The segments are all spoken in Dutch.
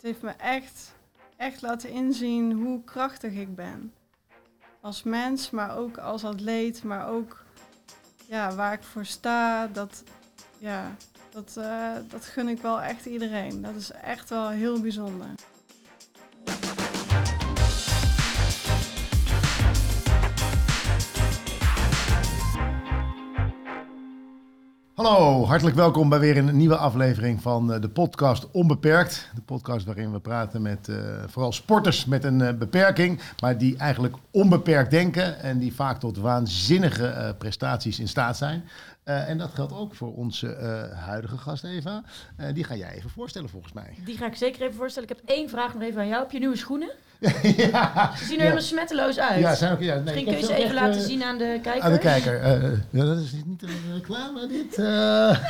het heeft me echt, echt laten inzien hoe krachtig ik ben. Als mens, maar ook als atleet, maar ook ja, waar ik voor sta. Dat, ja, dat, eh, dat gun ik wel echt iedereen. Dat is echt wel heel bijzonder. Hallo, hartelijk welkom bij weer een nieuwe aflevering van eh, de podcast Onbeperkt. De podcast waarin we praten met uh, vooral sporters met een uh, beperking, maar die eigenlijk onbeperkt denken en die vaak tot waanzinnige prestaties in staat zijn. en dat geldt ook voor onze huidige gast Eva. die ga jij even voorstellen volgens mij. Die ga ik zeker even voorstellen. Ik heb één vraag nog even aan jou. Heb je nieuwe schoenen? ja, Ze zien er helemaal smetteloos uit. Ja, zijn ook, ja, nee, Misschien kun je ze even laten zien aan de kijker. Aan de kijker. Uh, ja, dat is niet een reclame, dit. Uh.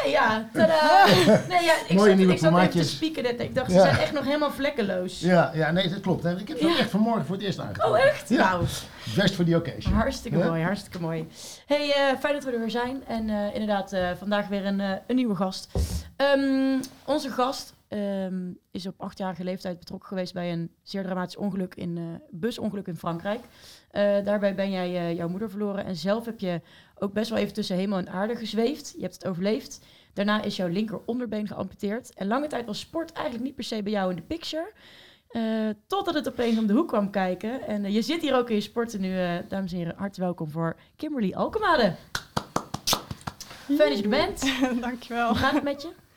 Nee, ja. Tada. Nee, ja ik Mooie zat, nieuwe ik zat even te spieken. Dat, ik dacht, ze zijn echt nog helemaal vlekkeloos. Ja, ja nee, dat klopt. Hè. Ik heb ze echt vanmorgen voor het eerst aangekomen. Oh, echt? Ja. Nou. Best voor die occasion. Hartstikke mooi, hartstikke mooi. Hey, fijn dat we er weer zijn. En inderdaad, vandaag weer een, een nieuwe gast. Um, onze gast um, is op achtjarige leeftijd betrokken geweest bij een zeer dramatisch ongeluk in uh, busongeluk in Frankrijk. Uh, daarbij ben jij uh, jouw moeder verloren en zelf heb je ook best wel even tussen hemel en aarde gezweefd. Je hebt het overleefd. Daarna is jouw linker onderbeen geamputeerd. En lange tijd was sport eigenlijk niet per se bij jou in de picture. totdat het opeens om de hoek kwam kijken. En je zit hier ook in je sporten nu, dames en heren. Hartelijk welkom voor Kimberly Alkemade. Fijn dat je er bent. Dankjewel. Hoe gaat het met je?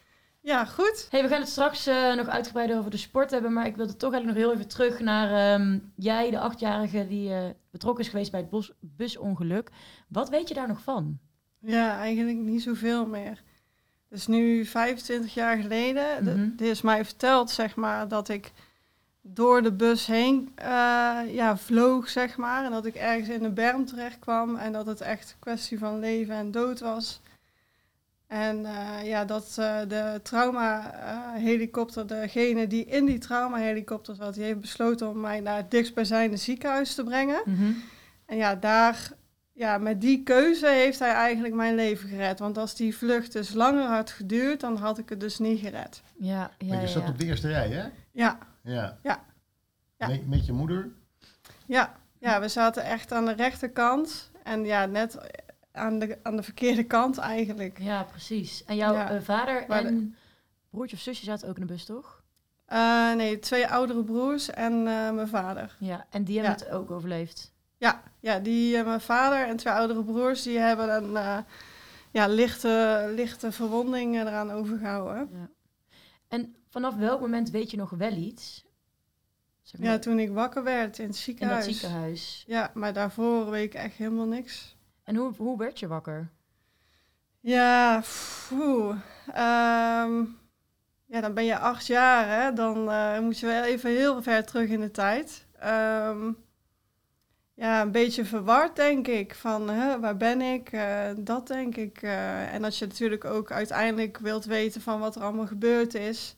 Ja, goed. Hey, we gaan het straks uh, nog uitgebreider over de sport hebben, maar ik wilde toch eigenlijk nog heel even terug naar um, jij, de achtjarige die uh, betrokken is geweest bij het bos, busongeluk. Wat weet je daar nog van? Ja, eigenlijk niet zoveel meer. Dus nu 25 jaar geleden, mm -hmm. is mij verteld, zeg maar, dat ik door de bus heen uh, ja, vloog, zeg maar. En dat ik ergens in de berm terecht kwam en dat het echt een kwestie van leven en dood was. En uh, ja, dat uh, de trauma-helikopter, degene die in die trauma-helikopter zat, die heeft besloten om mij naar het dichtstbijzijnde ziekenhuis te brengen. Mm -hmm. En ja, daar, ja, met die keuze heeft hij eigenlijk mijn leven gered. Want als die vlucht dus langer had geduurd, dan had ik het dus niet gered. Ja, ja, maar je zat ja. op de eerste rij, hè? Ja. Ja. ja. ja. Met, met je moeder? Ja. ja, we zaten echt aan de rechterkant. En ja, net aan de, aan de verkeerde kant eigenlijk. Ja, precies. En jouw ja. uh, vader en broertje of zusje zaten ook in de bus, toch? Uh, nee, twee oudere broers en uh, mijn vader. Ja, en die hebben ja. het ook overleefd? Ja, ja die, mijn vader en twee oudere broers, die hebben een ja, lichte, lichte verwonding eraan overgehouden. Ja. En vanaf welk moment weet je nog wel iets? Zeg maar. Ja, toen ik wakker werd in het ziekenhuis. In dat ziekenhuis? Ja, maar daarvoor weet ik echt helemaal niks. En hoe, hoe werd je wakker? Ja. Um, ja, dan ben je acht jaar, hè. Dan uh, moet je wel even heel ver terug in de tijd. Um, ja, een beetje verward, denk ik. Van, hè, waar ben ik? Uh, dat denk ik. Uh, en als je natuurlijk ook uiteindelijk wilt weten van wat er allemaal gebeurd is.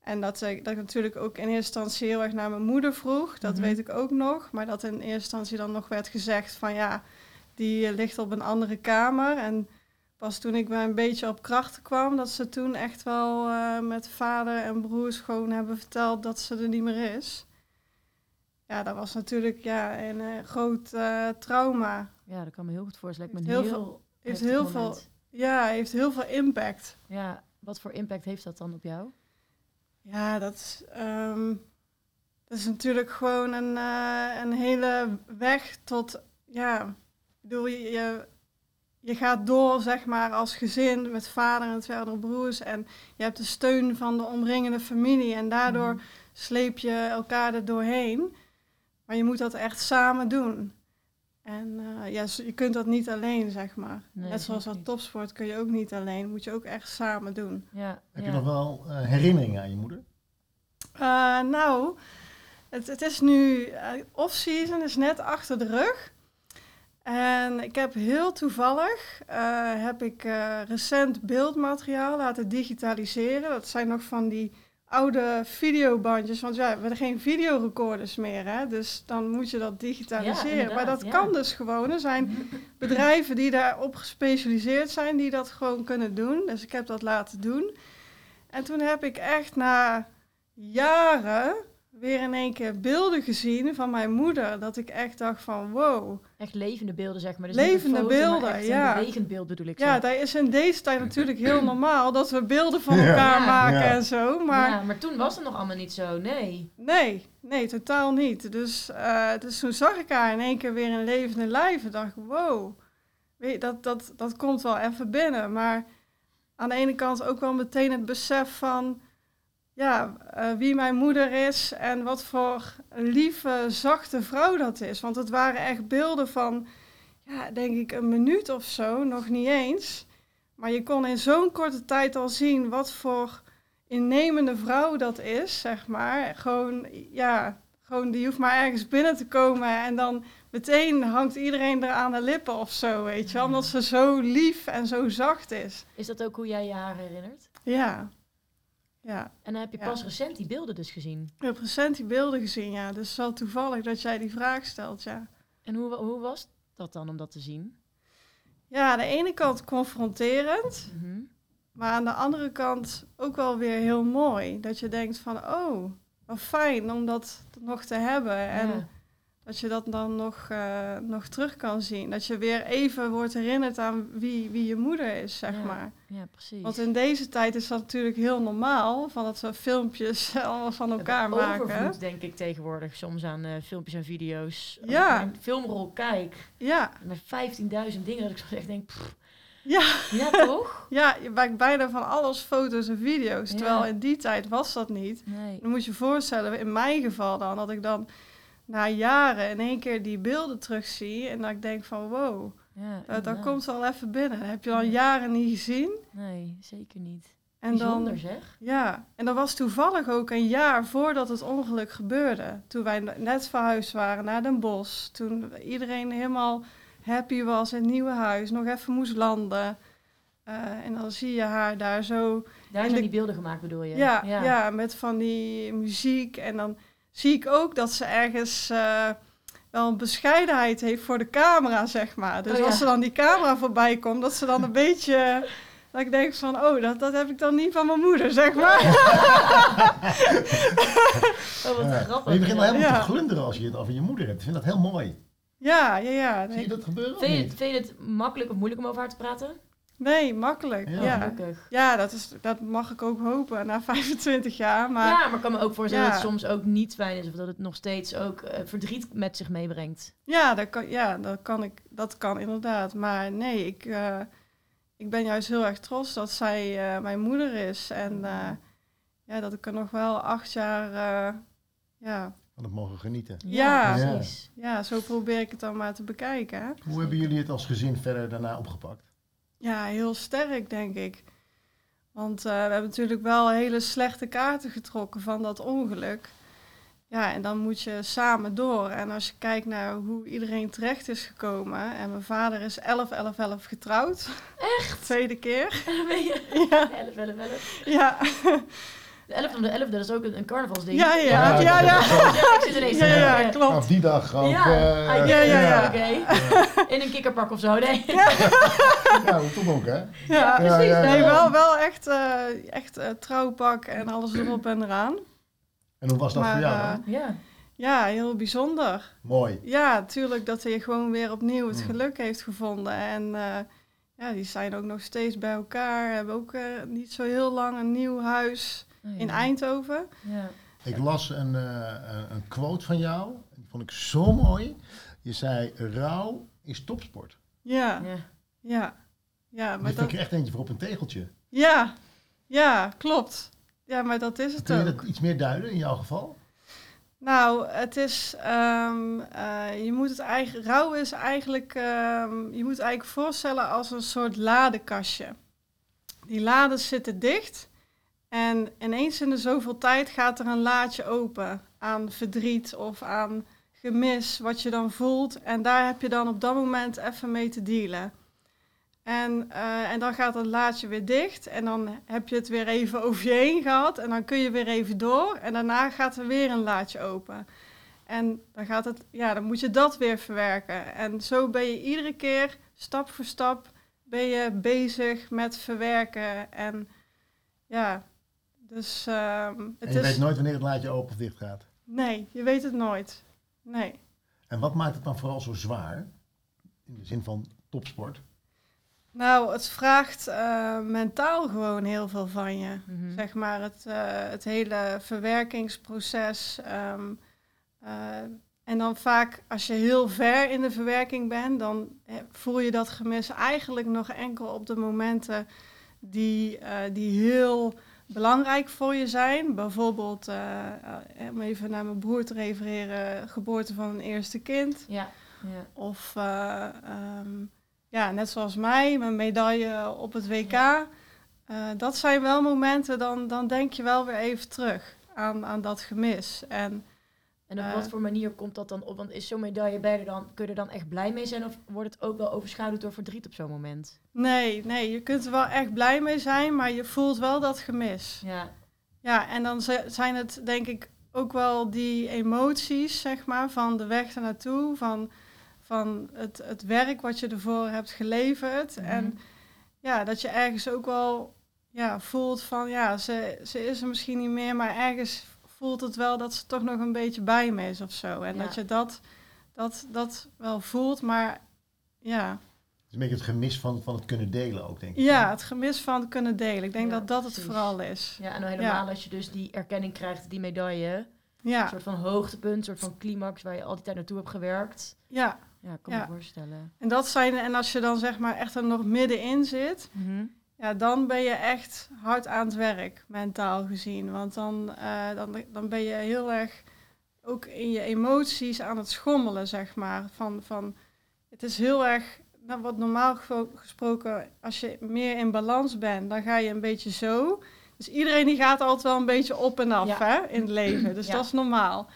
En dat, dat ik natuurlijk ook in eerste instantie heel erg naar mijn moeder vroeg. Dat mm -hmm. weet ik ook nog. Maar dat in eerste instantie dan nog werd gezegd van ja die uh, ligt op een andere kamer. En pas toen ik bij een beetje op krachten kwam, dat ze toen echt wel uh, met vader en broers gewoon hebben verteld dat ze er niet meer is. Ja, dat was natuurlijk ja, een uh, groot trauma. Ja, dat kan me heel goed voorstellen. Heeft heel, heel veel, heeft heel veel, ja, heeft heel veel impact. Ja, wat voor impact heeft dat dan op jou? Ja, dat, um, dat is natuurlijk gewoon een, een hele weg tot, ja, bedoel, je, je, je, gaat door, zeg maar, als gezin met vader en twee andere broers. En je hebt de steun van de omringende familie. En daardoor mm. sleep je elkaar er doorheen. Maar je moet dat echt samen doen. En uh, ja, je kunt dat niet alleen, zeg maar. Nee, Net zoals wat topsport kun je ook niet alleen. Moet je ook echt samen doen. Ja, Heb ja. je nog wel uh, herinneringen aan je moeder? Uh, nou, het, het, is nu... Off-season is net achter de rug. En ik heb heel toevallig uh, heb ik uh, recent beeldmateriaal laten digitaliseren. Dat zijn nog van die oude videobandjes. Want ja, we hebben geen videorecorders meer. Hè? Dus dan moet je dat digitaliseren. Ja, maar dat ja. kan dus gewoon. Er zijn bedrijven die daarop gespecialiseerd zijn, die dat gewoon kunnen doen. Dus ik heb dat laten doen. En toen heb ik echt na jaren weer in één keer beelden gezien van mijn moeder. Dat ik echt dacht van wow. Echt levende beelden, zeg maar. Dus Levende foto, beelden, echt ja. Een bewegend beeld bedoel ik. Ja, dat is in deze tijd natuurlijk heel normaal dat we beelden van elkaar Ja. maken Ja. en zo. Maar ja, maar toen was het nog allemaal niet zo, nee. nee, nee, totaal niet. Dus, eh, dus toen zag ik haar in één keer weer in levende lijf en dacht ik, wow, weet, je, dat, dat, dat komt wel even binnen. Maar aan de ene kant ook wel meteen het besef van ja, eh, wie mijn moeder is en wat voor lieve, zachte vrouw dat is. Want het waren echt beelden van, ja, denk ik een minuut of zo, nog niet eens. Maar je kon in zo'n korte tijd al zien wat voor innemende vrouw dat is, zeg maar. Gewoon, ja, gewoon die hoeft maar ergens binnen te komen en dan meteen hangt iedereen er aan de lippen of zo, weet je. Omdat ze zo lief en zo zacht is. Is dat ook hoe jij je haar herinnert? Ja, ja. En dan heb je Ja. pas recent die beelden dus gezien. Ik heb recent die beelden gezien, ja. Dus wel toevallig dat jij die vraag stelt, ja. En hoe, hoe was dat dan om dat te zien? Ja, aan de ene kant confronterend, Mhm. maar aan de andere kant ook wel weer heel mooi. Dat je denkt van, oh, wat fijn om dat nog te hebben. En Ja. Dat je dat dan nog, eh, nog terug kan zien. Dat je weer even wordt herinnerd aan wie, wie je moeder is, zeg Ja. maar. ja, precies. Want in deze tijd is dat natuurlijk heel normaal, van dat we filmpjes allemaal van elkaar Het maken. overvloed, denk ik, tegenwoordig soms aan eh, filmpjes en video's. Als Ja. ik filmrol kijk, Ja, met 15.000 dingen, dat ik soms echt denk, pff, ja. ja toch? Ja, je maakt bijna van alles foto's en video's. Ja. Terwijl in die tijd was dat niet. Nee. Dan moet je je voorstellen, in mijn geval dan, dat ik dan na jaren in één keer die beelden terugzie. En dat ik denk van wow, Ja, dat, komt wel even binnen. Dat heb je al Ja. jaren niet gezien. Nee, zeker niet. En Bijzonder dan, zeg. ja, en dat was toevallig ook een jaar voordat het ongeluk gebeurde. Toen wij net verhuisd waren naar Den Bosch. Toen iedereen helemaal happy was in het nieuwe huis. Nog even moest landen. Eh, en dan zie je haar daar zo Daar zijn de- die beelden gemaakt, bedoel je? Ja, ja. met van die muziek. En dan zie ik ook dat ze ergens eh, wel een bescheidenheid heeft voor de camera, zeg maar. Dus Oh, ja. als ze dan die camera voorbij komt, dat ze dan een beetje... Dat ik denk van, oh, dat, dat heb ik dan niet van mijn moeder, zeg maar. Oh, wat Ja. grappig. Maar je begint al helemaal Ja. te glunderen als je het over je moeder hebt. Ik vind dat heel mooi. Ja, ja, ja. Zie je dat gebeuren Vind je, vind je het makkelijk of moeilijk om over haar te praten? Nee makkelijk. Ja. Ja, dat, is, dat mag ik ook hopen na 25 jaar. Maar ja, maar ik kan me ook voorstellen Ja. dat het soms ook niet fijn is. Of dat het nog steeds ook eh, verdriet met zich meebrengt. Ja, dat kan, ja dat, kan ik, dat kan inderdaad. Maar nee, ik, eh, ik ben juist heel erg trots dat zij eh, mijn moeder is. En eh, ja, dat ik er nog wel acht jaar... eh, ja, Van het mogen genieten. Ja. precies. ja, zo probeer ik het dan maar te bekijken. hè. Hoe hebben jullie het als gezin verder daarna opgepakt? Ja, heel sterk, denk ik. Want eh, we hebben natuurlijk wel hele slechte kaarten getrokken van dat ongeluk. Ja, en dan moet je samen door. En als je kijkt naar hoe iedereen terecht is gekomen. En mijn vader is 11, 11, 11 getrouwd. Echt? Tweede keer. En dan ben je... Ja. 11, 11, 11. Ja, De 11 om de 11, dat is ook een, een carnavalsding. ja, ja, Ja, ja. ja, ja. Ja, ik zit ineens Ja, ja, ja. klopt. Op die dag ook. Ja, eh, ah, ja, ja, ja. Oké. In een kikkerpak of zo, nee. Ja, toch ook, hè? Ja, Ja, precies. ja, ja. Nee, wel, wel echt, eh, echt eh, trouwpak en alles erop en eraan. En hoe was dat Maar, voor jou dan? Ja. Ja, heel bijzonder. Mooi. Ja, natuurlijk dat hij gewoon weer opnieuw het Mm. geluk heeft gevonden. En eh, ja, die zijn ook nog steeds bij elkaar. Hebben ook eh, niet zo heel lang een nieuw huis Oh, in. Eindhoven. Ja. Ik las een, eh, een- quote van jou. Die vond ik zo mooi. Je zei, rouw is topsport. Ja, Ja. ja. Ja, Maar maar vind dat, ik er echt eentje voor op een tegeltje. ja, ja, klopt. Ja, maar dat is het Kun je ook. dat iets meer duiden in jouw geval? Nou, het is, ehm, eh, je moet het eigenlijk, rouw is eigenlijk, ehm, je moet het eigenlijk voorstellen als een soort ladekastje. Die lades zitten dicht en ineens in de zoveel tijd gaat er een laadje open aan verdriet of aan gemis, wat je dan voelt. En daar heb je dan op dat moment even mee te dealen. En, eh, en dan gaat het laadje weer dicht en dan heb je het weer even over je heen gehad en dan kun je weer even door en daarna gaat er weer een laadje open. En dan, gaat het, ja, dan moet je dat weer verwerken. En zo ben je iedere keer, stap voor stap, ben je bezig met verwerken. En ja, Dus ehm, En het je is... weet nooit wanneer het laadje open of dicht gaat. Nee, je weet het nooit. Nee. En wat maakt het dan vooral zo zwaar? In de zin van topsport. Nou, het vraagt eh, mentaal gewoon heel veel van je. Mhm. Zeg maar het, eh, het hele verwerkingsproces. ehm, eh, en dan vaak als je heel ver in de verwerking bent, dan voel je dat gemis eigenlijk nog enkel op de momenten die, eh, die heel belangrijk voor je zijn. Bijvoorbeeld, eh, eh, om even naar mijn broer te refereren, geboorte van een eerste kind. Ja, ja. Of eh, ehm, ja, net zoals mij, mijn medaille op het WK. Dat zijn wel momenten, dan, dan denk je wel weer even terug aan, aan dat gemis. En En op Eh. wat voor manier komt dat dan op? Want is zo'n medaille bij er dan, kun je er dan echt blij mee zijn? Of wordt het ook wel overschaduwd door verdriet op zo'n moment? nee, nee, je kunt er wel echt blij mee zijn, maar je voelt wel dat gemis. Ja, Ja, en dan zi- zijn het denk ik ook wel die emoties, zeg maar, van de weg ernaartoe, van, van het, het werk wat je ervoor hebt geleverd. Mhm. En ja, dat je ergens ook wel ja, voelt van, ja, ze, ze is er misschien niet meer, maar ergens voelt het wel dat ze toch nog een beetje bij me is of zo. En Ja. dat je dat, dat, dat wel voelt, maar ja. Het is een beetje het gemis van, van het kunnen delen ook, denk ik. ja, het gemis van kunnen delen. Ik denk Ja, dat dat het vooral is. ja en dan helemaal als je dus die erkenning krijgt, die medaille. Een Ja, soort van hoogtepunt, een soort van climax waar je al die tijd naartoe hebt gewerkt. ja. Ja, kan Ja. me voorstellen. En dat zijn, en als je dan zeg maar echt er nog middenin zit, Mhm. Ja, dan ben je echt hard aan het werk, mentaal gezien. Want dan, eh, dan, dan ben je heel erg ook in je emoties aan het schommelen, zeg maar. Van, van, het is heel erg, nou, wat normaal gesproken, als je meer in balans bent, dan ga je een beetje zo. Dus iedereen die gaat altijd wel een beetje op en af Ja. hè, in het leven. Dus Ja. dat is normaal.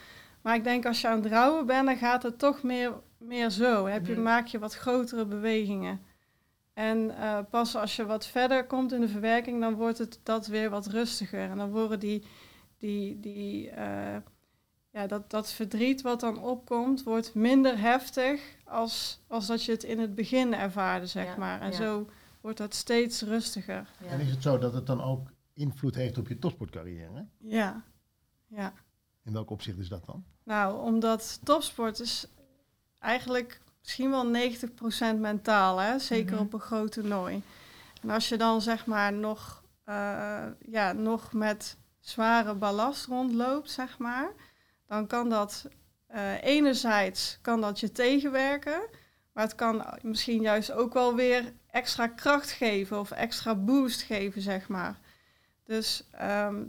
Maar ik denk als je aan het rouwen bent, dan gaat het toch meer, meer zo. Heb je, Mhm. Maak je wat grotere bewegingen. En eh, pas als je wat verder komt in de verwerking, dan wordt het dat weer wat rustiger. En dan worden die, die, die eh, ja, dat, dat verdriet wat dan opkomt, wordt minder heftig als, als dat je het in het begin ervaarde, zeg Ja, maar. En ja. zo wordt dat steeds rustiger. Ja. En is het zo dat het dan ook invloed heeft op je topsportcarrière? Ja, ja. In welk opzicht is dat dan? Nou, omdat topsport is eigenlijk misschien wel 90% mentaal, hè? zeker Mhm. op een groot toernooi. En als je dan zeg maar nog, eh, ja, nog met zware ballast rondloopt, zeg maar, dan kan dat eh, enerzijds kan dat je tegenwerken, maar het kan misschien juist ook wel weer extra kracht geven of extra boost geven, zeg maar. Dus ehm,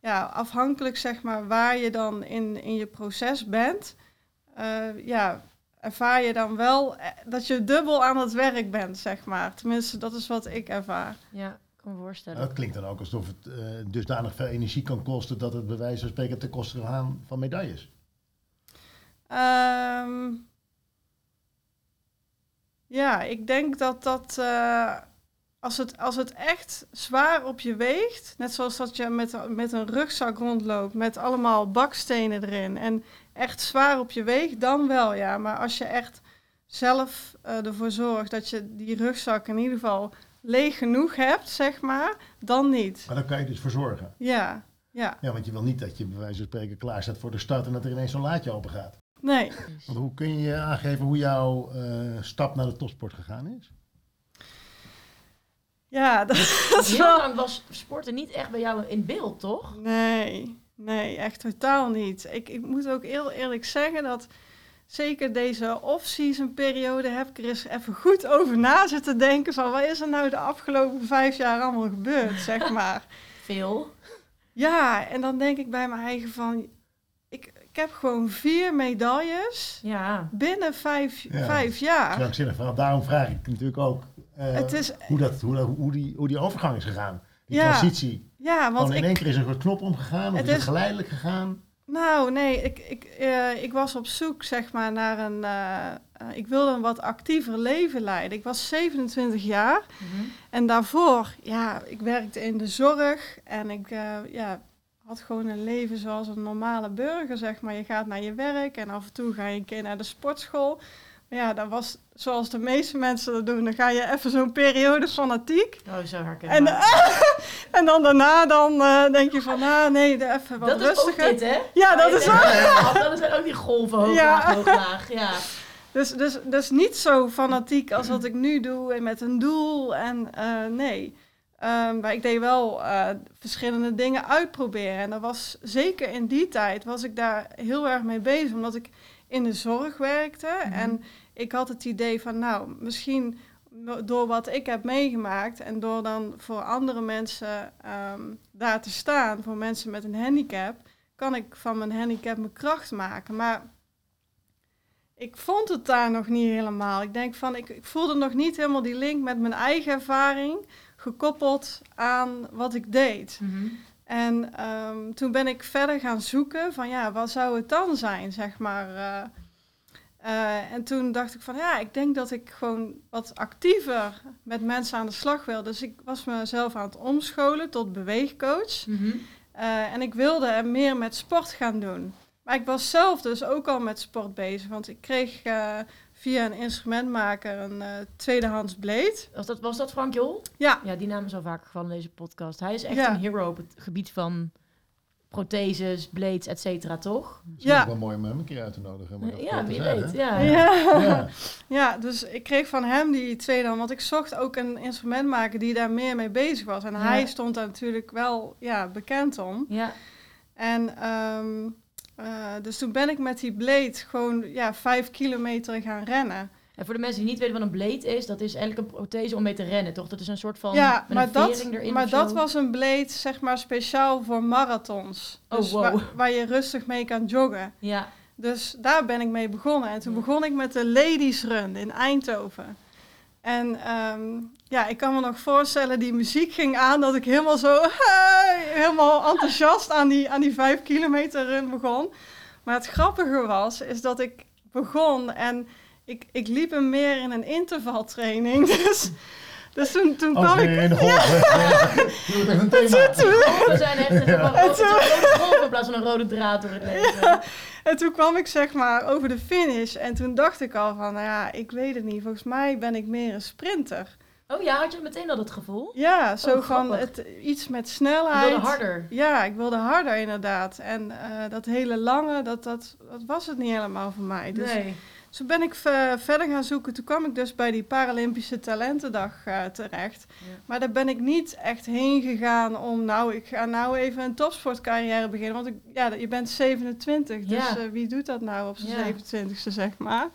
ja, afhankelijk zeg maar waar je dan in, in je proces bent, eh, ja, ervaar je dan wel eh, dat je dubbel aan het werk bent, zeg maar. Tenminste, dat is wat ik ervaar. ja, ik kan me voorstellen. Dat klinkt dan ook alsof het eh, dusdanig veel energie kan kosten dat het bij wijze van spreken ten koste gaan van medailles. Ehm, ja, ik denk dat dat eh, als, het, als het echt zwaar op je weegt, net zoals dat je met, met een rugzak rondloopt met allemaal bakstenen erin en echt zwaar op je weegt, dan wel ja. Maar als je echt zelf eh, ervoor zorgt dat je die rugzak in ieder geval leeg genoeg hebt, zeg maar, dan niet. Maar daar kan je dus voor zorgen. Ja, ja, Ja, want je wil niet dat je bij wijze van spreken klaar staat voor de start en dat er ineens zo'n laadje open gaat. nee. Want hoe kun je aangeven hoe jouw eh, stap naar de topsport gegaan is? Ja, dat is Heel lang was sporten niet echt bij jou in beeld, toch? Nee, nee, echt totaal niet. Ik, ik moet ook heel eerlijk zeggen dat zeker deze off-season periode heb ik er eens even goed over na zitten denken van wat is er nou de afgelopen vijf jaar allemaal gebeurd, zeg maar. Veel. Ja, en dan denk ik bij mijn eigen van, ik, ik heb gewoon vier medailles Ja. binnen vijf, Ja. vijf jaar. Krankzinnig verhaal. Daarom vraag ik natuurlijk ook is, hoe, dat, hoe, hoe, die, hoe die overgang is gegaan. Die Ja, transitie. ja, want in ik, één keer is er een knop omgegaan of Het is het geleidelijk gegaan? Nou, nee, ik, ik, eh, ik was op zoek zeg maar naar een. eh, eh, ik wilde een wat actiever leven leiden. Ik was 27 jaar Mhm. en daarvoor, ja, ik werkte in de zorg en ik eh, ja, had gewoon een leven zoals een normale burger, zeg maar. Je gaat naar je werk en af en toe ga je een keer naar de sportschool. Ja, dat was zoals de meeste mensen dat doen. Dan ga je even zo'n periode fanatiek. Oh, zo En, en dan daarna dan eh, denk je van, ah nee, even wat Dat is ook rustiger. dit, hè? Ja, dat is ook. ook. Dat zijn ook die golven, hoog, Ja. laag, hoog, laag. Ja. Dus, dus, dus niet zo fanatiek als wat ik nu doe en met een doel. En eh, nee. Ehm, maar ik deed wel eh, verschillende dingen uitproberen. En dat was zeker in die tijd was ik daar heel erg mee bezig. Omdat ik in de zorg werkte. Mhm. En ik had het idee van, nou, misschien door wat ik heb meegemaakt en door dan voor andere mensen ehm, daar te staan, voor mensen met een handicap, kan ik van mijn handicap mijn kracht maken. Maar ik vond het daar nog niet helemaal. Ik denk van, ik, ik voelde nog niet helemaal die link met mijn eigen ervaring, gekoppeld aan wat ik deed. Mhm. En ehm, toen ben ik verder gaan zoeken van ja, wat zou het dan zijn, zeg maar. eh. Eh, en toen dacht ik van ja, ik denk dat ik gewoon wat actiever met mensen aan de slag wil. Dus ik was mezelf aan het omscholen tot beweegcoach. Mhm. Eh, en ik wilde er meer met sport gaan doen. Maar ik was zelf dus ook al met sport bezig. Want ik kreeg via een instrumentmaker een eh, tweedehands blade. Was, dat, was dat Frank Jol? Ja, Ja, die naam is al vaker gevallen in deze podcast. Hij is echt Ja. een hero op het gebied van protheses, blades, et cetera, toch? Misschien Ja. wel mooi om hem een keer uit te nodigen. maar dat ja, wie weet. Ja. ja. Ja. Ja, dus ik kreeg van hem die tweede, want ik zocht ook een instrumentmaker die daar meer mee bezig was. En Ja. hij stond daar natuurlijk wel ja, bekend om. Ja. En ehm, eh, dus toen ben ik met die blade gewoon ja, vijf kilometer gaan rennen. En voor de mensen die niet weten wat een blade is, dat is eigenlijk een prothese om mee te rennen, toch? Dat is een soort van ja, maar, een dat, erin maar dat was een blade zeg maar speciaal voor marathons. Oh, Dus wow. waar, waar je rustig mee kan joggen. Ja. Dus daar ben ik mee begonnen. En toen begon ik met de Ladies Run in Eindhoven. En ehm, ja, ik kan me nog voorstellen, die muziek ging aan, dat ik helemaal zo, hey, helemaal enthousiast aan die, aan die vijf kilometer run begon. Maar het grappige was, is dat ik begon en ik, ik liep hem meer in een intervaltraining. Dus, dus toen, toen kwam ik... in de golf. Even een thema. We zijn echt een, Ja. het is een rode golf in plaats van een rode draad door het leven. En toen kwam ik zeg maar over de finish en toen dacht ik al van, nou ja, ik weet het niet. Volgens mij ben ik meer een sprinter. Oh ja, had je meteen al dat gevoel? Ja, zo Oh, van het, iets met Je snelheid. wilde harder. Ja, ik wilde harder inderdaad. En eh, dat hele lange, dat, dat, dat was het niet helemaal voor mij. Dus Nee. Toen ben ik ve- verder gaan zoeken. Toen kwam ik dus bij die Paralympische Talentendag eh, terecht. Ja. Maar daar ben ik niet echt heen gegaan om, nou, ik ga nou even een topsportcarrière beginnen. Want ik, ja, je bent 27, dus Ja. eh, wie doet dat nou op zijn Ja. 27ste, zeg maar?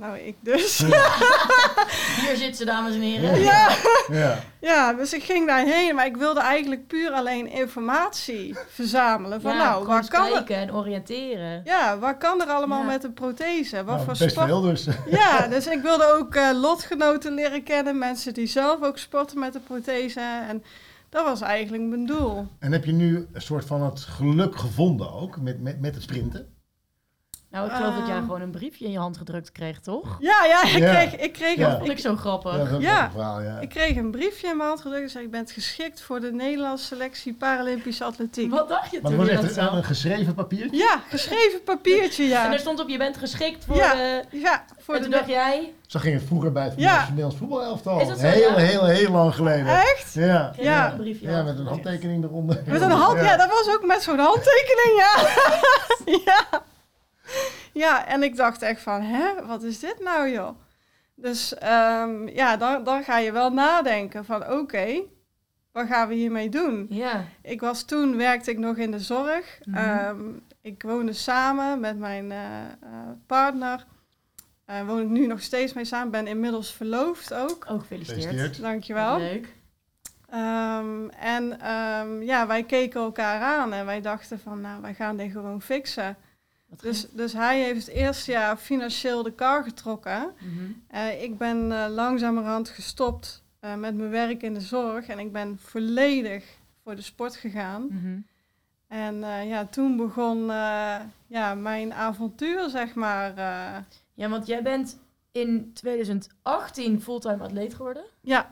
Nou, ik dus. Hier zit ze, dames en heren. Ja. Ja. Ja, dus ik ging daarheen, maar ik wilde eigenlijk puur alleen informatie verzamelen. Van Ja, nou, waar kan, er, kijken en oriënteren. ja, waar kan er allemaal Ja. met een prothese? Wat Nou, voor best sport? veel dus. Ja, dus ik wilde ook eh, lotgenoten leren kennen, mensen die zelf ook sporten met een prothese. En dat was eigenlijk mijn doel. En heb je nu een soort van het geluk gevonden ook met, met, met het sprinten? Nou, ik geloof dat jij Ehm. gewoon een briefje in je hand gedrukt kreeg, toch? Ja, ja, ik Ja. kreeg, ik kreeg, Ja. Een, vond ik zo grappig. Ja, dat verhaal, ik kreeg een briefje in mijn hand gedrukt en zei, je bent geschikt voor de Nederlandse selectie Paralympische atletiek. Wat dacht je Maar toen je was echt een, geschreven papiertje? Ja, geschreven papiertje, En ja. er stond op, je bent geschikt voor Ja, de... Ja, voor En de toen dacht jij... Zo ging het vroeger bij het Ja. Nederlands voetbalelftal. Is dat zo, heel, ja? heel, heel lang geleden. Echt? Ja. Ja. briefje. Ja, met een handtekening eronder. Met een hand, ja. dat was ook met zo'n handtekening, ja. ja. Ja, en ik dacht echt van, hè, wat is dit nou, joh? Dus ehm, ja, dan, dan ga je wel nadenken van, oké, wat gaan we hiermee doen? Ja. Ik was toen, werkte ik nog in de zorg. Mhm. Ehm, ik woonde samen met mijn eh, eh, partner. Daar woon ik nu nog steeds mee samen. Ben inmiddels verloofd ook. Oh, gefeliciteerd. Gefeliciteerd. Dankjewel. Leuk. Ehm, en ehm, ja, wij keken elkaar aan en wij dachten van, nou, wij gaan dit gewoon fixen. Dus, dus hij heeft het eerste jaar financieel de kar getrokken. Mhm. Eh, ik ben eh, langzamerhand gestopt eh, met mijn werk in de zorg en ik ben volledig voor de sport gegaan. Mhm. En ja, toen begon ja, mijn avontuur, zeg maar. Ja, want jij bent in 2018 fulltime atleet geworden. ja,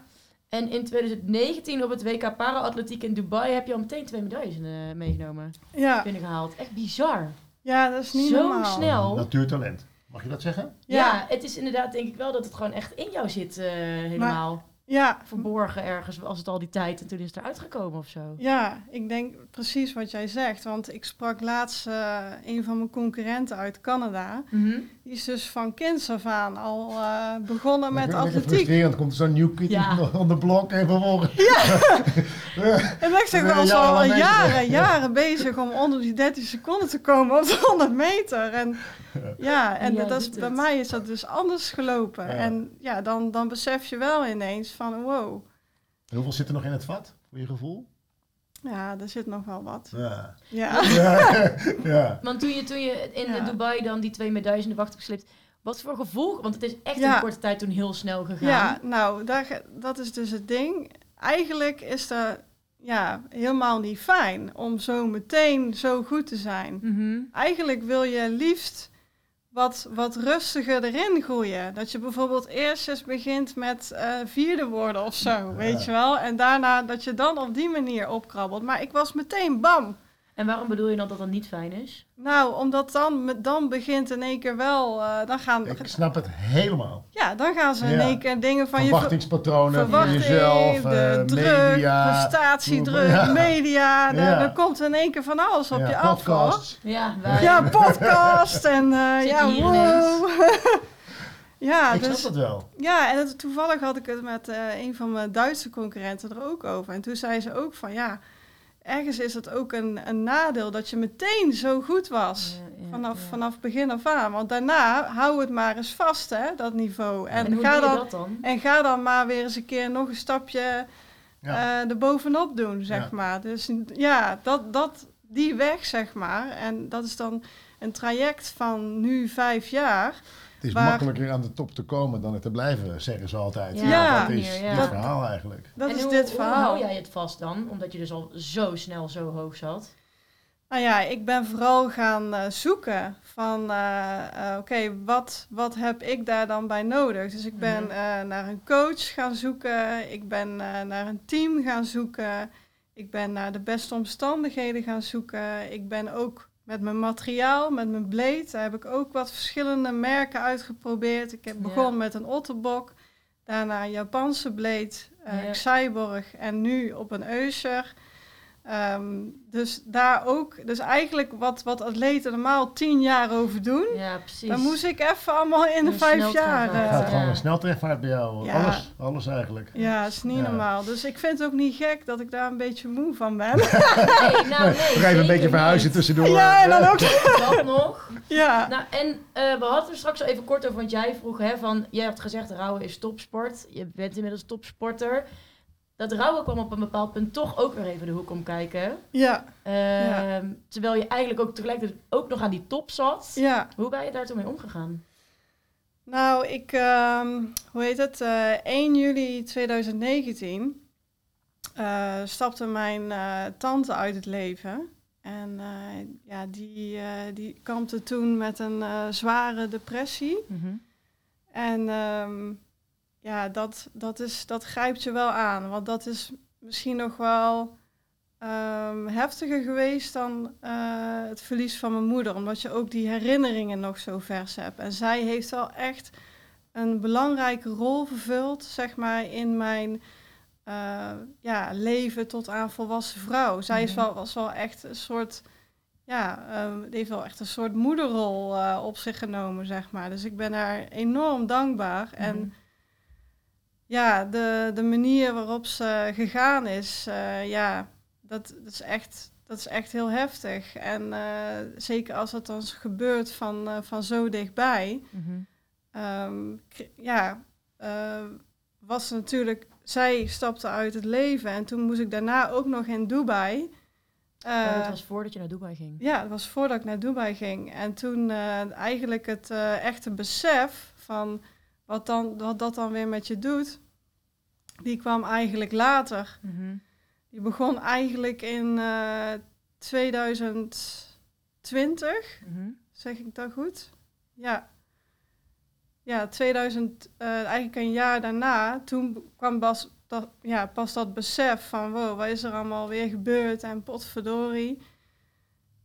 En in 2019 op het WK Para-atletiek in Dubai heb je al meteen twee medailles meegenomen. ja, Binnengehaald. Echt bizar. Ja, dat is niet Zo normaal. snel. Natuurtalent. Mag je dat zeggen? Ja. Ja, het is inderdaad denk ik wel dat het gewoon echt in jou zit eh, helemaal. Ja, Verborgen ergens, als het al die tijd en toen is het eruit gekomen of zo. ja, ik denk precies wat jij zegt. Want ik sprak laatst eh, een van mijn concurrenten uit Canada. Mhm. Die is dus van kinds af aan al eh, begonnen met atletiek. frustrerend. Komt er zo'n nieuw kid Ja. on de blok en vervolgens... En ik zeg wel jaren al jaren, jaren bezig om onder die 13 seconden te komen op de 100 meter. En ja, en Ja, dat is, bij mij is dat dus anders gelopen. Ja. En ja, dan, dan besef je wel ineens van wow, Hoeveel zit er nog in het vat, voor je gevoel? ja, er zit nog wel wat. Ja. Ja. Ja. ja. Want toen je, toen je in Ja. Dubai dan die twee medailles in de wacht hebt gesleept, wat voor gevoel? Want het is echt in Ja. een korte tijd toen heel snel gegaan. Ja, nou, daar, dat is dus het ding. Eigenlijk is dat ja, helemaal niet fijn om zo meteen zo goed te zijn. Mhm. Eigenlijk wil je liefst wat, wat rustiger erin groeien. Dat je bijvoorbeeld eerst eens begint met eh, vierde worden of zo, weet je wel. En daarna dat je dan op die manier opkrabbelt. Maar ik was meteen bam. En waarom bedoel je dan dat dat niet fijn is? Nou, omdat dan, dan begint in één keer wel, eh, dan, gaan, Ik snap het helemaal. ja, dan gaan ze in Ja. één keer dingen van je... ver- Verwachtingspatronen van jezelf, de druk, media. prestatiedruk, Ja. media. Ja. Er komt in één keer van alles op ja, je af. hoor. podcasts. Ja, wij, Ja, podcast en eh, ja, wow. ja, ik dus, snap dat wel. ja, en het, toevallig had ik het met eh, een van mijn Duitse concurrenten er ook over. En toen zei ze ook van ja, ergens is het ook een, een nadeel dat je meteen zo goed was. Ja, ja, vanaf, ja. vanaf begin af aan. Want daarna hou het maar eens vast, hè, dat niveau. En, En, hoe ga doe je dan, dat dan? en ga dan maar weer eens een keer nog een stapje Ja. eh erbovenop doen, zeg Ja. maar. Dus ja, dat, dat, die weg, zeg maar. En dat is dan een traject van nu vijf jaar. Het is makkelijker aan de top te komen dan er te blijven, zeggen ze altijd. Ja, dat is ja. dit Dat- verhaal eigenlijk. Dat en is hoe, dit hoe verhaal. hou jij het vast dan? Omdat je dus al zo snel zo hoog zat. Nou ja, ik ben vooral gaan eh, zoeken van, eh, eh, oké, wat, wat heb ik daar dan bij nodig? Dus ik ben Mhm. eh, naar een coach gaan zoeken, ik ben eh, naar een team gaan zoeken, ik ben naar de beste omstandigheden gaan zoeken, ik ben ook met mijn materiaal, met mijn daar heb ik ook wat verschillende merken uitgeprobeerd. Ik heb Ja. begonnen met een otterbok, daarna een Japanse blade, eh Ja. Cyborg en nu op een Eusher. Ehm, dus daar ook, dus eigenlijk wat, wat atleten normaal tien jaar over doen, Ja, precies. dan moest ik even allemaal in de vijf jaar. Het eh, gaat gewoon een sneltrefvaart bij jou. Ja. Alles, alles eigenlijk. ja, is niet Ja. normaal. Dus ik vind het ook niet gek dat ik daar een beetje moe van ben. Nee, nou, nee, Nog even een beetje verhuizen niet. tussendoor. ja, en dan ook. Dat nog. Ja, Nou, en eh, we hadden er straks al even kort over, want jij vroeg, hè, van, jij hebt gezegd, rouwen is topsport. Je bent inmiddels topsporter. Dat rouwen kwam op een bepaald punt toch ook weer even de hoek om kijken. ja, Ehm, Terwijl je eigenlijk ook tegelijkertijd ook nog aan die top zat. ja. Hoe ben je daar toen mee omgegaan? Nou, ik, ehm, hoe heet het? eh 1 juli 2019 eh, stapte mijn eh, tante uit het leven. En ja, die, die kampte toen met een zware depressie. En ehm, ja, dat, dat, is, dat grijpt je wel aan. Want dat is misschien nog wel ehm, heftiger geweest dan eh, het verlies van mijn moeder. Omdat je ook die herinneringen nog zo vers hebt. En zij heeft wel echt een belangrijke rol vervuld, zeg maar, in mijn eh, ja, leven tot aan volwassen vrouw. Zij is Mhm. wel, was wel echt een soort ja, ehm, heeft wel echt een soort moederrol eh, op zich genomen, zeg maar. Dus ik ben haar enorm dankbaar. En Mhm. Ja, de, de manier waarop ze gegaan is, eh, ja, dat, dat, is echt, dat is echt heel heftig. En eh, zeker als het dan gebeurt van, eh, van zo dichtbij, Mhm. ehm, ja, was natuurlijk, zij stapte uit het leven. En toen moest ik daarna ook nog in Dubai. Oh, dat eh, was voordat je naar Dubai ging. ja, dat was voordat ik naar Dubai ging. En toen eigenlijk het echte besef van wat, dan, wat dat dan weer met je doet, die kwam eigenlijk later. Mhm. Die begon eigenlijk in eh 2020, Mhm. zeg ik dat goed? Ja. Ja, 2000, eh, eigenlijk een jaar daarna, toen kwam pas dat, ja, pas dat besef van wow, wat is er allemaal weer gebeurd en potverdorie.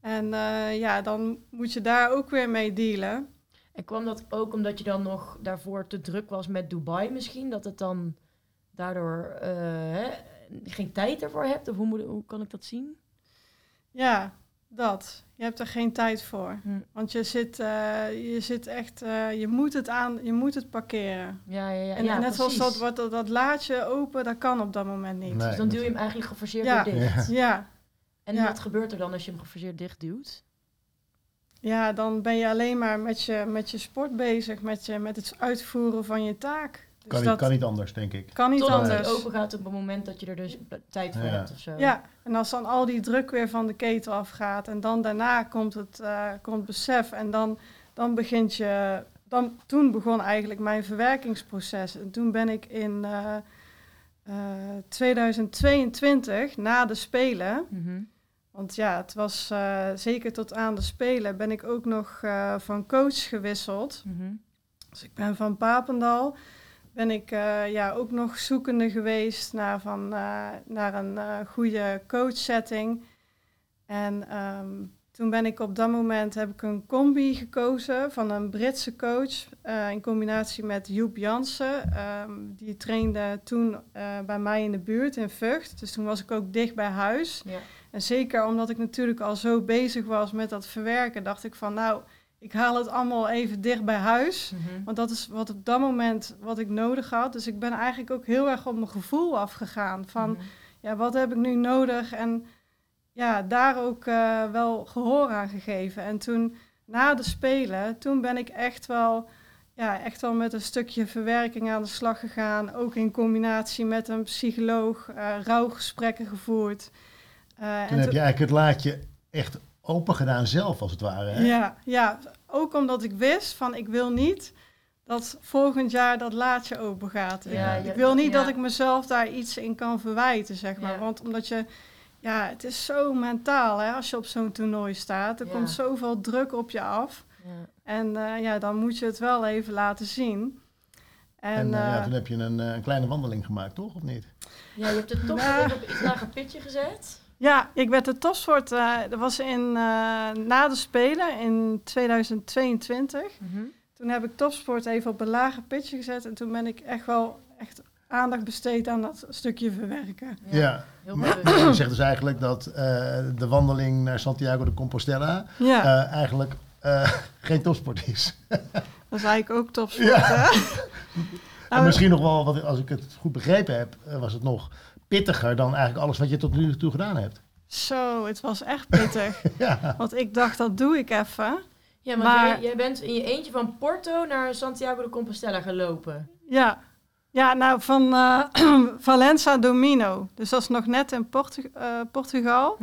En eh, ja, dan moet je daar ook weer mee dealen. En kwam dat ook omdat je dan nog daarvoor te druk was met Dubai misschien? Dat het dan daardoor eh, hè, geen tijd ervoor hebt? Of hoe, moet, hoe kan ik dat zien? Ja, dat. Je hebt er geen tijd voor. Hm. Want je zit, eh, je zit echt, eh, je moet het aan, je moet het parkeren. Ja, ja, ja. En ja, net zoals dat, dat, dat laadje open, dat kan op dat moment niet. Nee. Dus dan duw je hem eigenlijk geforceerd Ja. weer dicht. Ja, En Ja. wat gebeurt er dan als je hem geforceerd dicht duwt? Ja, dan ben je alleen maar met je, met je sport bezig, met, je, met het uitvoeren van je taak. Dus Kan, niet, dat kan niet anders, denk ik. kan niet Totdat anders. hij open gaat op het moment dat je er dus tijd voor Ja. hebt of zo. Ja, en als dan al die druk weer van de ketel afgaat en dan daarna komt het, eh, komt besef en dan, dan begint je, dan, toen begon eigenlijk mijn verwerkingsproces. En toen ben ik in eh, eh, 2022, na de Spelen, Mhm. Want ja, het was eh, zeker tot aan de Spelen, ben ik ook nog eh, van coach gewisseld. Mhm. Dus ik ben van Papendal, ben ik eh, ja, ook nog zoekende geweest naar, van, naar een goede coachsetting. En ehm, toen ben ik op dat moment heb ik een combi gekozen van een Britse coach in combinatie met Joep Jansen. Ehm, die trainde toen bij mij in de buurt in Vught. Dus toen was ik ook dicht bij huis. Ja. En zeker omdat ik natuurlijk al zo bezig was met dat verwerken, dacht ik van nou, ik haal het allemaal even dicht bij huis. Mhm. Want dat is wat op dat moment wat ik nodig had. Dus ik ben eigenlijk ook heel erg op mijn gevoel afgegaan. Van Mhm. ja, wat heb ik nu nodig? En ja, daar ook eh, wel gehoor aan gegeven. En toen na de Spelen, toen ben ik echt wel, ja, echt wel met een stukje verwerking aan de slag gegaan. Ook in combinatie met een psycholoog, eh rouwgesprekken gevoerd. Eh, Toen en heb je eigenlijk het laadje echt open gedaan zelf, als het ware. Hè? Ja, ja, ook omdat ik wist van ik wil niet dat volgend jaar dat laadje open gaat. Ja, ik wil niet ja. dat ik mezelf daar iets in kan verwijten, zeg maar. Ja. Want omdat je, ja, het is zo mentaal hè, als je op zo'n toernooi staat. Er Ja. komt zoveel druk op je af. Ja. En eh, ja, dan moet je het wel even laten zien. En, En, eh, ja, toen heb je een, een kleine wandeling gemaakt, toch? Of niet? ja, je hebt het toch weer op iets lager pitje gezet. Ja, ik werd de topsport, eh dat was in, eh, na de Spelen in 2022. Mhm. Toen heb ik topsport even op een lager pitje gezet. En toen ben ik echt wel echt aandacht besteed aan dat stukje verwerken. Ja. Heel Maar je zegt dus eigenlijk dat eh, de wandeling naar Santiago de Compostela Ja, eh, eigenlijk eh, geen topsport is. dat is eigenlijk ook topsport. Ja. hè? en Nou, misschien nog wel, wat, als ik het goed begrepen heb, was het nog pittiger dan eigenlijk alles wat je tot nu toe gedaan hebt. Zo, het was echt pittig. Ja, Want ik dacht, dat doe ik even. Ja, maar, Maar- jij, jij bent in je eentje van Porto naar Santiago de Compostela gelopen. Ja, ja nou van eh Valença Domino. Dus dat is nog net in Portu- eh, Portugal.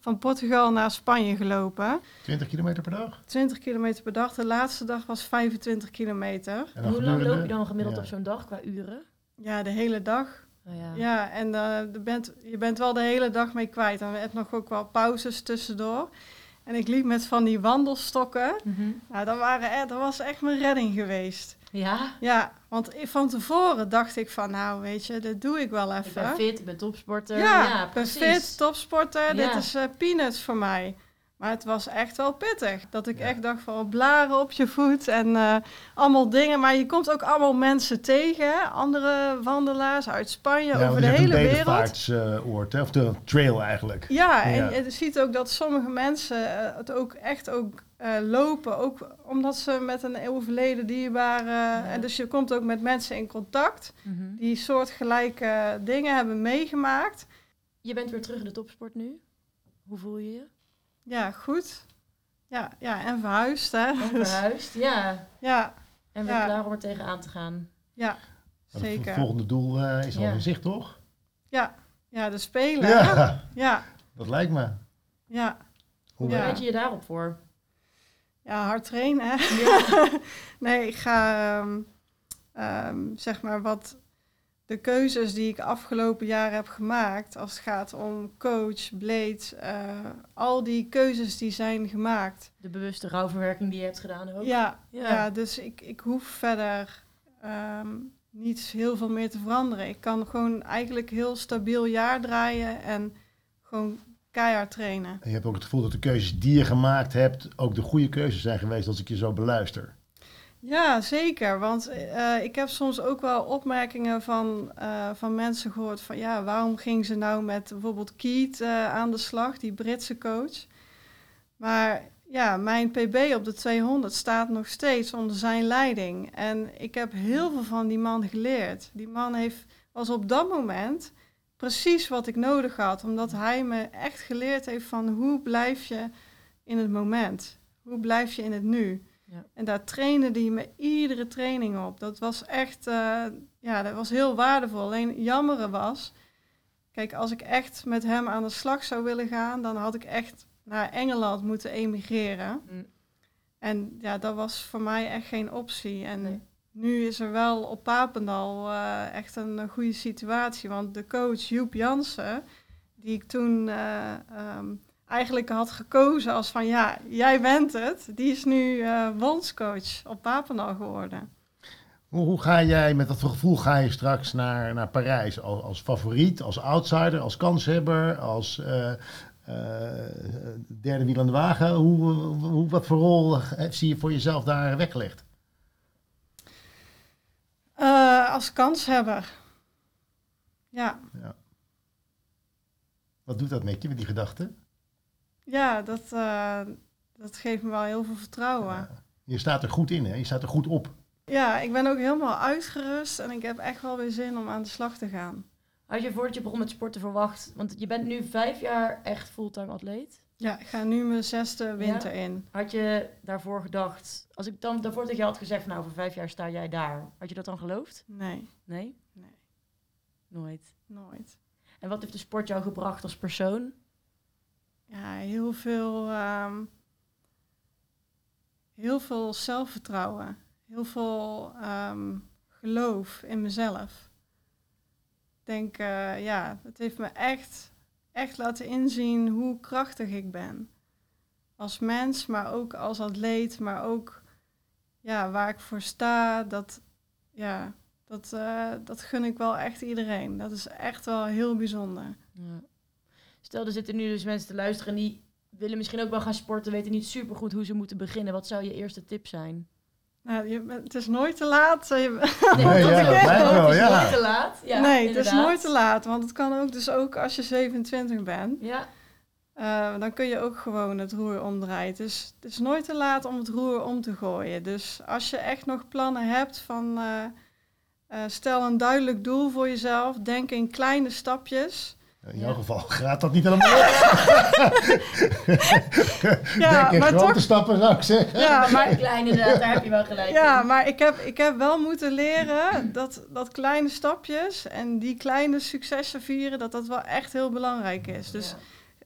Van Portugal naar Spanje gelopen. 20 kilometer per dag. 20 kilometer per dag. De laatste dag was 25 kilometer. En Hoe lang loop je dan gemiddeld ja. op zo'n dag qua uren? Ja, de hele dag. Oh, ja. Ja, en eh, je, bent, je bent wel de hele dag mee kwijt. En we hebben nog ook wel pauzes tussendoor. En ik liep met van die wandelstokken. Mhm. Nou, dat, waren, dat was echt mijn redding geweest. ja? Ja, want van tevoren dacht ik van, nou weet je, dit doe ik wel Ik even. ben fit, ik ben topsporter. Ja, Ja, ik ben precies. fit, topsporter, dit is eh, peanuts voor mij. Maar het was echt wel pittig. Dat ik Ja. echt dacht van blaren op je voet en eh, allemaal dingen. Maar je komt ook allemaal mensen tegen, andere wandelaars uit Spanje, Ja, over de hele een wereld. bedevaartsoord, hè, of de trail eigenlijk. Ja, en Ja. je ziet ook dat sommige mensen eh, het ook echt ook eh, lopen. Ook omdat ze met een overleden dierbare... En dus je komt ook met mensen in contact Mhm. die soortgelijke dingen hebben meegemaakt. Je bent weer terug in de topsport nu. Hoe voel je je? Ja, goed. Ja, ja en verhuisd, hè. En verhuisd, ja. Ja, En weer Ja. klaar om er tegenaan te gaan. ja, Het zeker. volgende doel eh, is al Ja. in zicht, toch? Ja, ja, de spelen. Ja, Ja, dat lijkt me. ja. Hoe bereid je je daarop voor? Ja, hard trainen, hè. Ja. Nee, ik ga, ehm, ehm, zeg maar, wat de keuzes die ik afgelopen jaar heb gemaakt, als het gaat om coach, blade, eh, al die keuzes die zijn gemaakt. De bewuste rouwverwerking die je hebt gedaan ook. Ja, Ja. ja. dus ik, ik hoef verder ehm, niet heel veel meer te veranderen. Ik kan gewoon eigenlijk heel stabiel jaar draaien en gewoon keihard trainen. En je hebt ook het gevoel dat de keuzes die je gemaakt hebt ook de goede keuzes zijn geweest als ik je zo beluister. Ja, zeker. Want eh, ik heb soms ook wel opmerkingen van, eh, van mensen gehoord van ja, waarom ging ze nou met bijvoorbeeld Keith eh, aan de slag, die Britse coach. Maar ja, mijn PB op de 200 staat nog steeds onder zijn leiding. En ik heb heel veel van die man geleerd. Die man heeft, was op dat moment precies wat ik nodig had, omdat hij me echt geleerd heeft van hoe blijf je in het moment? Hoe blijf je in het nu? Ja. En daar trainde hij me iedere training op. Dat was echt, eh, ja, dat was heel waardevol. Alleen jammere was, kijk, als ik echt met hem aan de slag zou willen gaan, dan had ik echt naar Engeland moeten emigreren. Mm. En ja, dat was voor mij echt geen optie. En Nee. nu is er wel op Papendal eh, echt een goede situatie. Want de coach Joep Jansen, die ik toen eh, ehm, eigenlijk had gekozen als van ja, jij bent het. Die is nu bondscoach op Papendal geworden. Hoe, hoe ga jij met dat gevoel ga je straks naar, naar Parijs? Als, als favoriet, als outsider, als kanshebber, als eh, derde wiel aan de wagen? Hoe, hoe, wat voor rol zie je voor jezelf daar weggelegd? Als kanshebber. Ja, Wat doet dat met je, met die gedachte? Ja dat, eh, dat geeft me wel heel veel vertrouwen. Ja. Je staat er goed in, hè? Je staat er goed op. Ja, ik ben ook helemaal uitgerust en ik heb echt wel weer zin om aan de slag te gaan. Had je voordat je begon met sporten verwacht, want je bent nu vijf jaar echt fulltime atleet. Ja, ik ga nu mijn zesde winter in. Had je daarvoor gedacht, als ik dan daarvoor tegen je had gezegd, van, nou over vijf jaar sta jij daar, had je dat dan geloofd? Nee, Nee? Nee. Nooit. nooit. En wat heeft de sport jou gebracht als persoon? Ja, heel veel, ehm, heel veel zelfvertrouwen. Heel veel ehm, geloof in mezelf. Ik denk, eh, ja, het heeft me echt, echt laten inzien hoe krachtig ik ben. Als mens, maar ook als atleet, maar ook ja, waar ik voor sta. Dat, ja, dat, eh, dat gun ik wel echt iedereen. Dat is echt wel heel bijzonder. Ja. Stel, er zitten nu dus mensen te luisteren die willen misschien ook wel gaan sporten, weten niet supergoed hoe ze moeten beginnen. Wat zou je eerste tip zijn? Nou, je, bent- het is nooit te laat. Je- Nee, ja, dat wel, Het is ja. nooit te laat. Ja, nee, het is nooit te laat. Want het kan ook dus ook als je 27 bent. Ja, eh, dan kun je ook gewoon het roer omdraaien. Dus het is nooit te laat om het roer om te gooien. Dus als je echt nog plannen hebt van... eh, eh, stel een duidelijk doel voor jezelf. Denk in kleine stapjes. In Ja. jouw geval gaat dat niet helemaal op. Ja, Denk in maar grote toch... stappen zou ik zeggen. Ja, maar maar, klein inderdaad, daar heb je wel gelijk ja, in. maar ik heb, ik heb wel moeten leren dat, dat kleine stapjes en die kleine successen vieren, dat dat wel echt heel belangrijk is. Dus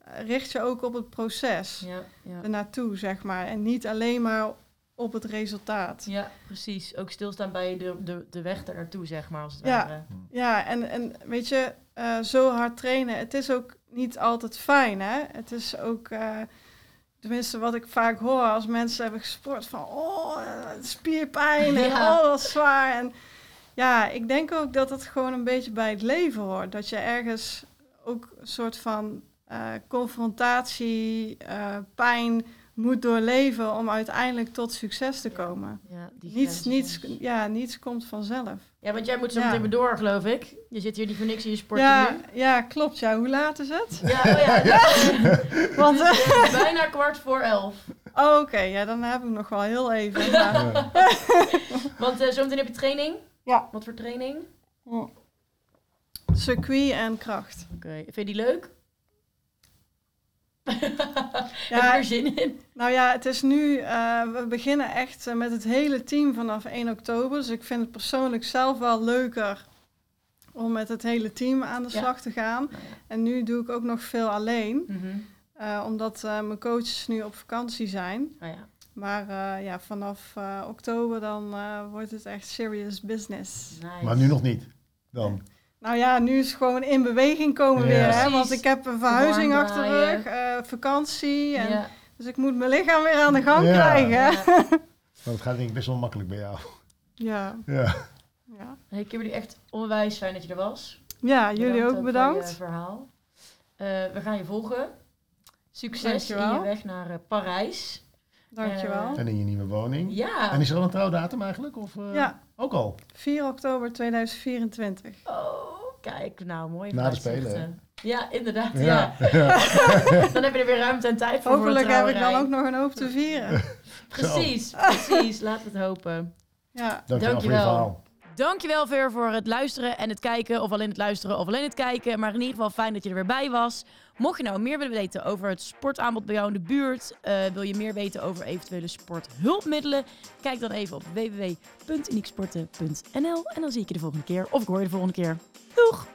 eh, richt je ook op het proces ja, ernaartoe, zeg maar. En niet alleen maar op het resultaat. Ja, precies. Ook stilstaan bij de, de, de weg er naartoe, zeg maar, als het Ja. ware. Ja, en, en weet je, eh, zo hard trainen, het is ook niet altijd fijn, hè. Het is ook, eh, tenminste wat ik vaak hoor als mensen hebben gesport, van oh, eh, spierpijn en Ja. oh, zwaar. En ja, ik denk ook dat het gewoon een beetje bij het leven hoort. Dat je ergens ook een soort van confrontatie, pijn moet doorleven om uiteindelijk tot succes te komen. Ja, die Niets, niets, ja, niets komt vanzelf. Ja, want jij moet zo meteen weer door, geloof ik. Je zit hier niet voor niks in je sporten Ja, nu. ja, klopt. Ja, hoe laat is het? Ja, oh ja. Want, Het is, eh, bijna kwart voor elf. oh, Oké, ja, dan heb ik nog wel heel even. Ja. Want eh zometeen heb je training. Ja. Wat voor training? Circuit en kracht. Oké, vind je die leuk? heb je Ja, er zin in? nou ja, het is nu, eh, we beginnen echt eh, met het hele team vanaf 1 oktober. Dus ik vind het persoonlijk zelf wel leuker om met het hele team aan de Ja. slag te gaan. Nou ja. En nu doe ik ook nog veel alleen, Mhm. eh, omdat eh, mijn coaches nu op vakantie zijn. Nou ja. Maar eh, ja, vanaf eh, oktober dan eh, wordt het echt serious business. Nice. Maar nu nog niet. Dan. Nou ja, nu is het gewoon in beweging komen Ja. weer. Hè? Want ik heb een verhuizing Warm achter de rug, eh, vakantie. En, Ja. Dus ik moet mijn lichaam weer aan de gang Ja. krijgen. Het gaat denk ik best wel makkelijk bij jou. Ja, Ja. ja. Hey Kimberly, echt onwijs fijn dat je er was. ja jullie ook Voor bedankt. je verhaal. Eh, we gaan je volgen. Succes Dankjewel. in je weg naar eh, Parijs. Dankjewel. En in je nieuwe woning. Ja. En is er al een trouwdatum eigenlijk? Of, eh, Ja, Ook al? 4 oktober 2024. Oh, kijk, nou mooi. Na de. Spelen, Ja, inderdaad. Ja. Ja. Dan heb je er weer ruimte en tijd voor. Hopelijk voor heb ik dan ook nog een hoop te vieren. Precies, precies. Laten we het hopen. Ja, Dankjewel, voor je Dankjewel. verhaal. Dankjewel Ver voor het luisteren en het kijken. Of alleen het luisteren of alleen het kijken. Maar in ieder geval fijn dat je er weer bij was. Mocht je nou meer willen weten over het sportaanbod bij jou in de buurt. eh, wil je meer weten over eventuele sporthulpmiddelen. Kijk dan even op www.unieksporten.nl. En dan zie ik je de volgende keer. Of ik hoor je de volgende keer. Doeg!